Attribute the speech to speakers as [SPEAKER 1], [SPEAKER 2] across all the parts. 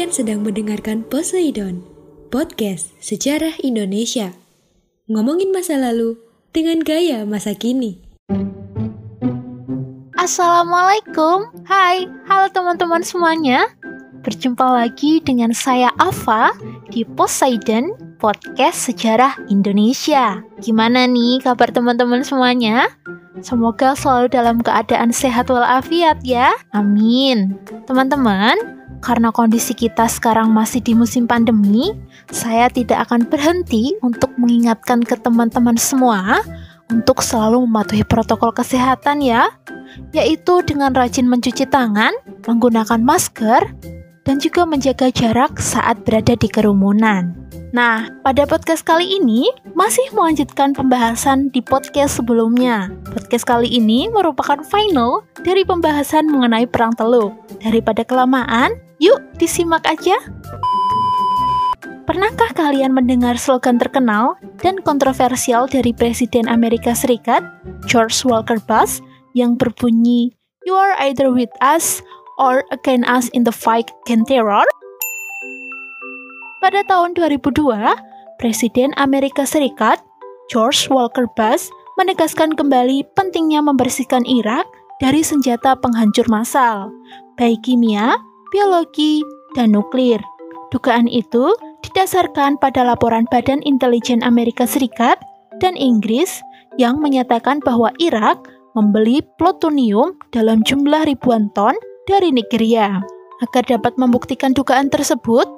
[SPEAKER 1] Kalian sedang mendengarkan Poseidon, podcast sejarah Indonesia. Ngomongin masa lalu dengan gaya masa kini.
[SPEAKER 2] Assalamualaikum, hai, halo teman-teman semuanya. Berjumpa lagi dengan saya Ava di Poseidon Podcast Sejarah Indonesia. Gimana nih kabar teman-teman semuanya? Semoga selalu dalam keadaan sehat walafiat ya. Amin. Teman-teman, karena kondisi kita sekarang masih di musim pandemi, saya tidak akan berhenti untuk mengingatkan ke teman-teman semua untuk selalu mematuhi protokol kesehatan ya, yaitu dengan rajin mencuci tangan, menggunakan masker, dan juga menjaga jarak saat berada di kerumunan. Nah, pada podcast kali ini masih melanjutkan pembahasan di podcast sebelumnya. Podcast kali ini merupakan final dari pembahasan mengenai Perang Teluk. Daripada kelamaan, yuk disimak aja. Pernahkah kalian mendengar slogan terkenal dan kontroversial dari Presiden Amerika Serikat, George Walker Bush, yang berbunyi, You are either with us or against us in the fight against terror? Pada tahun 2002, Presiden Amerika Serikat, George Walker Bush, menegaskan kembali pentingnya membersihkan Irak dari senjata penghancur massal, baik kimia, biologi, dan nuklir. Dugaan itu didasarkan pada laporan Badan Intelijen Amerika Serikat dan Inggris yang menyatakan bahwa Irak membeli plutonium dalam jumlah ribuan ton dari Nigeria. Agar dapat membuktikan dugaan tersebut,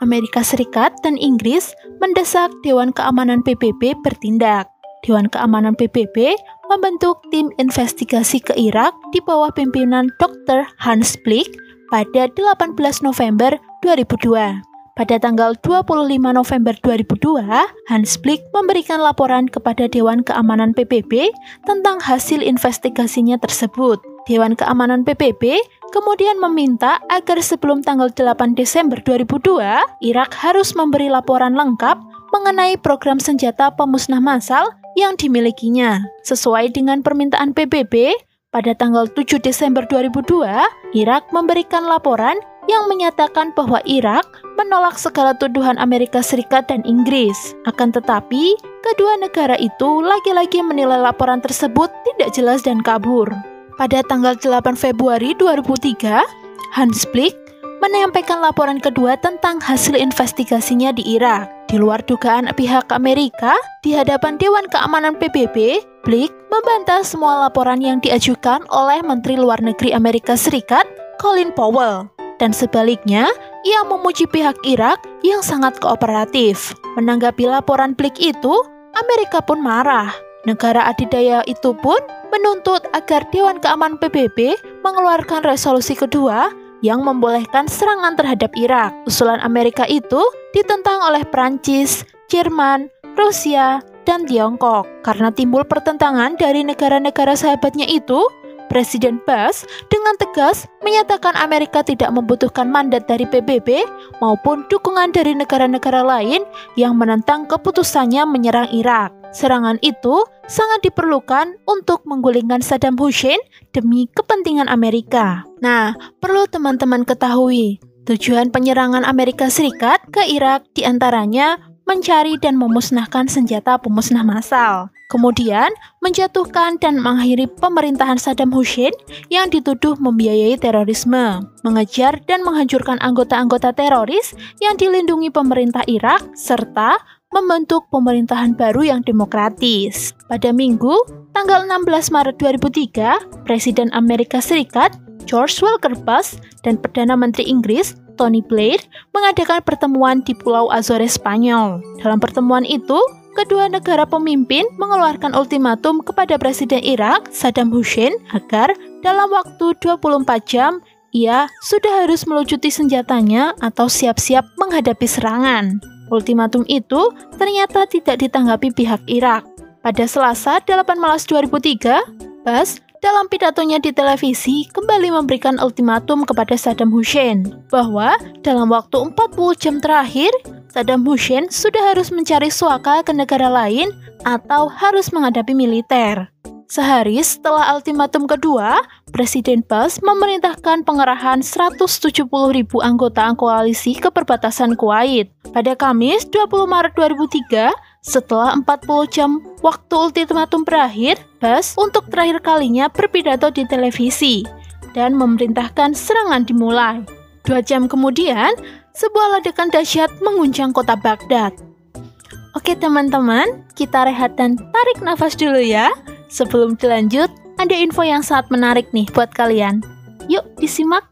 [SPEAKER 2] Amerika Serikat dan Inggris mendesak Dewan Keamanan PBB bertindak. Dewan Keamanan PBB membentuk tim investigasi ke Irak di bawah pimpinan Dr. Hans Blick pada 18 November 2002. Pada tanggal 25 November 2002, Hans Blick memberikan laporan kepada Dewan Keamanan PBB tentang hasil investigasinya tersebut. Dewan Keamanan PBB kemudian meminta agar sebelum tanggal 8 Desember 2002, Irak harus memberi laporan lengkap mengenai program senjata pemusnah massal yang dimilikinya. Sesuai dengan permintaan PBB, pada tanggal 7 Desember 2002, Irak memberikan laporan yang menyatakan bahwa Irak menolak segala tuduhan Amerika Serikat dan Inggris. Akan tetapi, kedua negara itu lagi-lagi menilai laporan tersebut tidak jelas dan kabur. Pada tanggal 8 Februari 2003, Hans Blick menyampaikan laporan kedua tentang hasil investigasinya di Irak. Di luar dugaan pihak Amerika, di hadapan Dewan Keamanan PBB, Blick membantah semua laporan yang diajukan oleh Menteri Luar Negeri Amerika Serikat, Colin Powell. Dan sebaliknya, ia memuji pihak Irak yang sangat kooperatif. Menanggapi laporan Blick itu, Amerika pun marah. Negara adidaya itu pun menuntut agar Dewan Keamanan PBB mengeluarkan resolusi kedua yang membolehkan serangan terhadap Irak. Usulan Amerika itu ditentang oleh Prancis, Jerman, Rusia, dan Tiongkok. Karena timbul pertentangan dari negara-negara sahabatnya itu, Presiden Bush dengan tegas menyatakan Amerika tidak membutuhkan mandat dari PBB maupun dukungan dari negara-negara lain yang menentang keputusannya menyerang Irak. Serangan itu sangat diperlukan untuk menggulingkan Saddam Hussein demi kepentingan Amerika. Nah, perlu teman-teman ketahui, tujuan penyerangan Amerika Serikat ke Irak di antaranya mencari dan memusnahkan senjata pemusnah massal. Kemudian, menjatuhkan dan mengakhiri pemerintahan Saddam Hussein yang dituduh membiayai terorisme, mengejar dan menghancurkan anggota-anggota teroris yang dilindungi pemerintah Irak, serta membentuk pemerintahan baru yang demokratis. Pada minggu, tanggal 16 Maret 2003, Presiden Amerika Serikat George Walker Bush dan Perdana Menteri Inggris Tony Blair mengadakan pertemuan di Pulau Azores, Spanyol. Dalam pertemuan itu, kedua negara pemimpin mengeluarkan ultimatum kepada Presiden Irak Saddam Hussein agar dalam waktu 24 jam ia sudah harus melucuti senjatanya atau siap-siap menghadapi serangan. Ultimatum itu ternyata tidak ditanggapi pihak Irak. Pada Selasa 18 Maret 2003, Bas dalam pidatonya di televisi kembali memberikan ultimatum kepada Saddam Hussein bahwa dalam waktu 40 jam terakhir Saddam Hussein sudah harus mencari suaka ke negara lain atau harus menghadapi militer. Sehari setelah ultimatum kedua, Presiden Bush memerintahkan pengerahan 170 ribu anggota koalisi ke perbatasan Kuwait. Pada Kamis 20 Maret 2003, setelah 40 jam waktu ultimatum berakhir, Bush untuk terakhir kalinya berpidato di televisi dan memerintahkan serangan dimulai. Dua jam kemudian, sebuah ledakan dahsyat menguncang kota Baghdad. Oke teman-teman, kita rehat dan tarik nafas dulu ya. Sebelum dilanjut, ada info yang sangat menarik nih buat kalian. Yuk, disimak.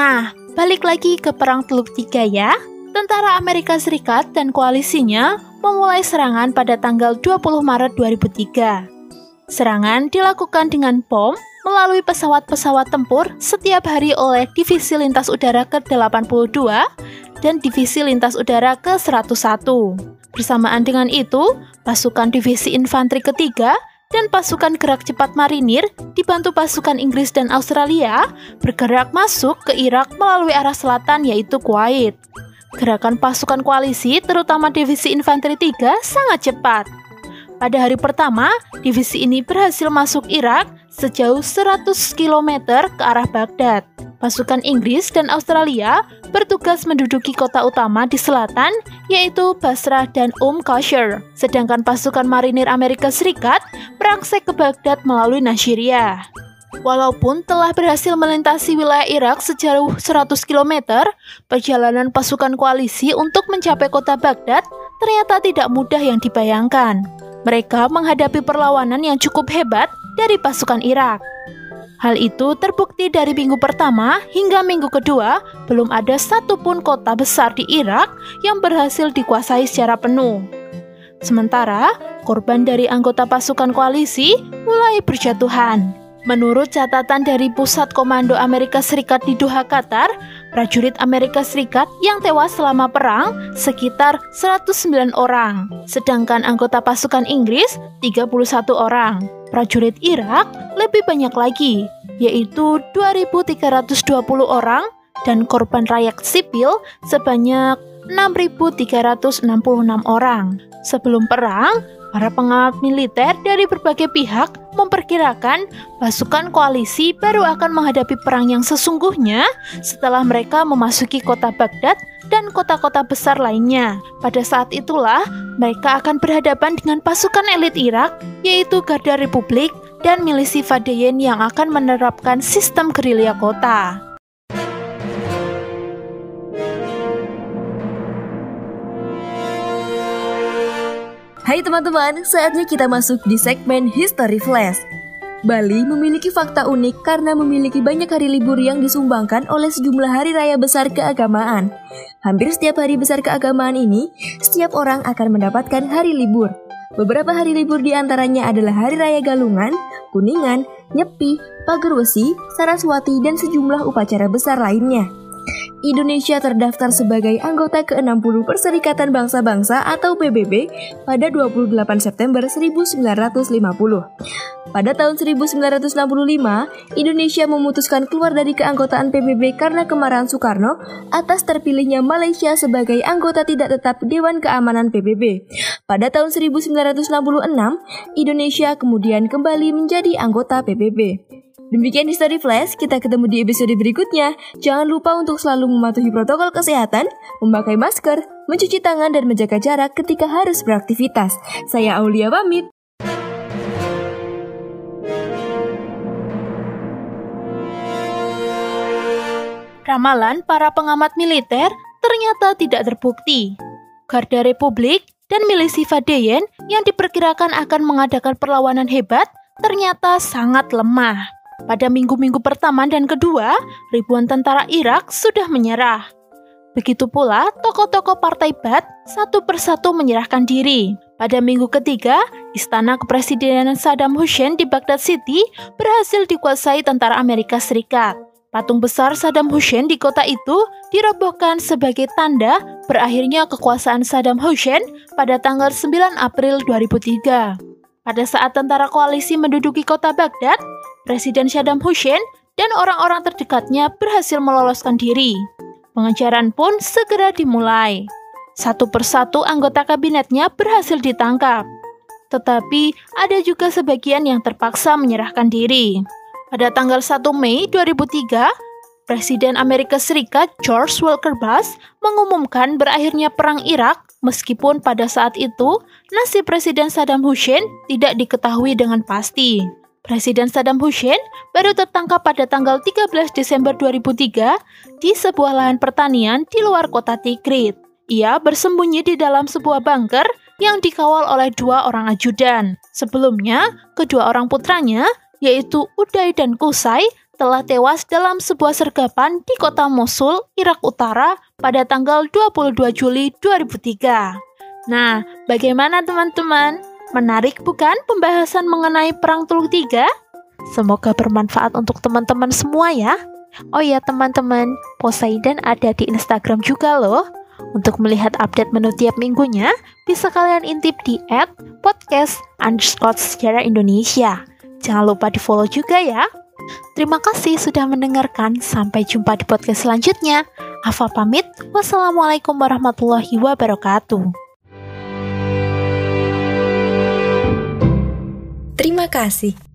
[SPEAKER 2] Nah, balik lagi ke Perang Teluk Tiga ya. Tentara Amerika Serikat dan koalisinya memulai serangan pada tanggal 20 Maret 2003. Serangan dilakukan dengan bom melalui pesawat-pesawat tempur setiap hari oleh Divisi Lintas Udara ke-82 dan Divisi Lintas Udara ke-101. Bersamaan dengan itu, pasukan Divisi Infanteri ketiga dan pasukan gerak cepat marinir dibantu pasukan Inggris dan Australia bergerak masuk ke Irak melalui arah selatan yaitu Kuwait. Gerakan pasukan koalisi terutama divisi infanteri 3 sangat cepat. Pada hari pertama, divisi ini berhasil masuk Irak sejauh 100 km ke arah Baghdad. Pasukan Inggris dan Australia bertugas menduduki kota utama di selatan, yaitu Basrah dan Umm Qasr. Sedangkan pasukan marinir Amerika Serikat berangsek ke Baghdad melalui Nasiriyah. Walaupun telah berhasil melintasi wilayah Irak sejauh 100 km, perjalanan pasukan koalisi untuk mencapai kota Baghdad ternyata tidak mudah yang dibayangkan. Mereka menghadapi perlawanan yang cukup hebat dari pasukan Irak. Hal itu terbukti dari minggu pertama hingga minggu kedua, belum ada satupun kota besar di Irak yang berhasil dikuasai secara penuh. Sementara, korban dari anggota pasukan koalisi mulai berjatuhan. Menurut catatan dari Pusat Komando Amerika Serikat di Doha, Qatar, prajurit Amerika Serikat yang tewas selama perang sekitar 109 orang, sedangkan anggota pasukan Inggris 31 orang. Prajurit Irak lebih banyak lagi, yaitu 2.320 orang dan korban rakyat sipil sebanyak 6.366 orang. Sebelum perang, Para pengamat militer dari berbagai pihak memperkirakan pasukan koalisi baru akan menghadapi perang yang sesungguhnya setelah mereka memasuki kota Baghdad dan kota-kota besar lainnya. Pada saat itulah mereka akan berhadapan dengan pasukan elit Irak, yaitu Garda Republik dan milisi Fadayen yang akan menerapkan sistem gerilya kota.
[SPEAKER 1] Hai teman-teman, saatnya kita masuk di segmen History Flash. Bali memiliki fakta unik karena memiliki banyak hari libur yang disumbangkan oleh sejumlah hari raya besar keagamaan. Hampir setiap hari besar keagamaan ini, setiap orang akan mendapatkan hari libur. Beberapa hari libur di antaranya adalah Hari Raya Galungan, Kuningan, Nyepi, Pager Wesi, Saraswati, dan sejumlah upacara besar lainnya. Indonesia terdaftar sebagai anggota ke-60 Perserikatan Bangsa-Bangsa atau PBB pada 28 September 1950. Pada tahun 1965, Indonesia memutuskan keluar dari keanggotaan PBB karena kemarahan Soekarno atas terpilihnya Malaysia sebagai anggota tidak tetap Dewan Keamanan PBB. Pada tahun 1966, Indonesia kemudian kembali menjadi anggota PBB. Demikian di Story Flash, kita ketemu di episode berikutnya. Jangan lupa untuk selalu mematuhi protokol kesehatan, memakai masker, mencuci tangan, dan menjaga jarak ketika harus beraktivitas. Saya Aulia pamit.
[SPEAKER 2] Ramalan para pengamat militer ternyata tidak terbukti. Garda Republik dan milisi Fadeyen yang diperkirakan akan mengadakan perlawanan hebat ternyata sangat lemah. Pada minggu-minggu pertama dan kedua, ribuan tentara Irak sudah menyerah. Begitu pula tokoh-tokoh partai Ba'ath satu persatu menyerahkan diri. Pada minggu ketiga, istana kepresidenan Saddam Hussein di Baghdad City berhasil dikuasai tentara Amerika Serikat. Patung besar Saddam Hussein di kota itu dirobohkan sebagai tanda berakhirnya kekuasaan Saddam Hussein pada tanggal 9 April 2003. Pada saat tentara koalisi menduduki kota Baghdad, Presiden Saddam Hussein dan orang-orang terdekatnya berhasil meloloskan diri. Pengejaran pun segera dimulai. Satu persatu anggota kabinetnya berhasil ditangkap. Tetapi ada juga sebagian yang terpaksa menyerahkan diri. Pada tanggal 1 Mei 2003, Presiden Amerika Serikat George Walker Bush mengumumkan berakhirnya Perang Irak meskipun pada saat itu nasib Presiden Saddam Hussein tidak diketahui dengan pasti. Presiden Saddam Hussein baru tertangkap pada tanggal 13 Desember 2003 di sebuah lahan pertanian di luar kota Tikrit. Ia bersembunyi di dalam sebuah bunker yang dikawal oleh dua orang ajudan. Sebelumnya, kedua orang putranya, yaitu Uday dan Kusai, telah tewas dalam sebuah sergapan di kota Mosul, Irak Utara pada tanggal 22 Juli 2003. Nah, bagaimana teman-teman? Menarik bukan pembahasan mengenai Perang Teluk Tiga? Semoga bermanfaat untuk teman-teman semua ya. Oh ya teman-teman, Poseidon ada di Instagram juga loh. Untuk melihat update menu tiap minggunya, bisa kalian intip di at podcast underscore sejarah Indonesia. Jangan lupa di follow juga ya. Terima kasih sudah mendengarkan. Sampai jumpa di podcast selanjutnya. Afa pamit. Wassalamualaikum warahmatullahi wabarakatuh.
[SPEAKER 1] Terima kasih.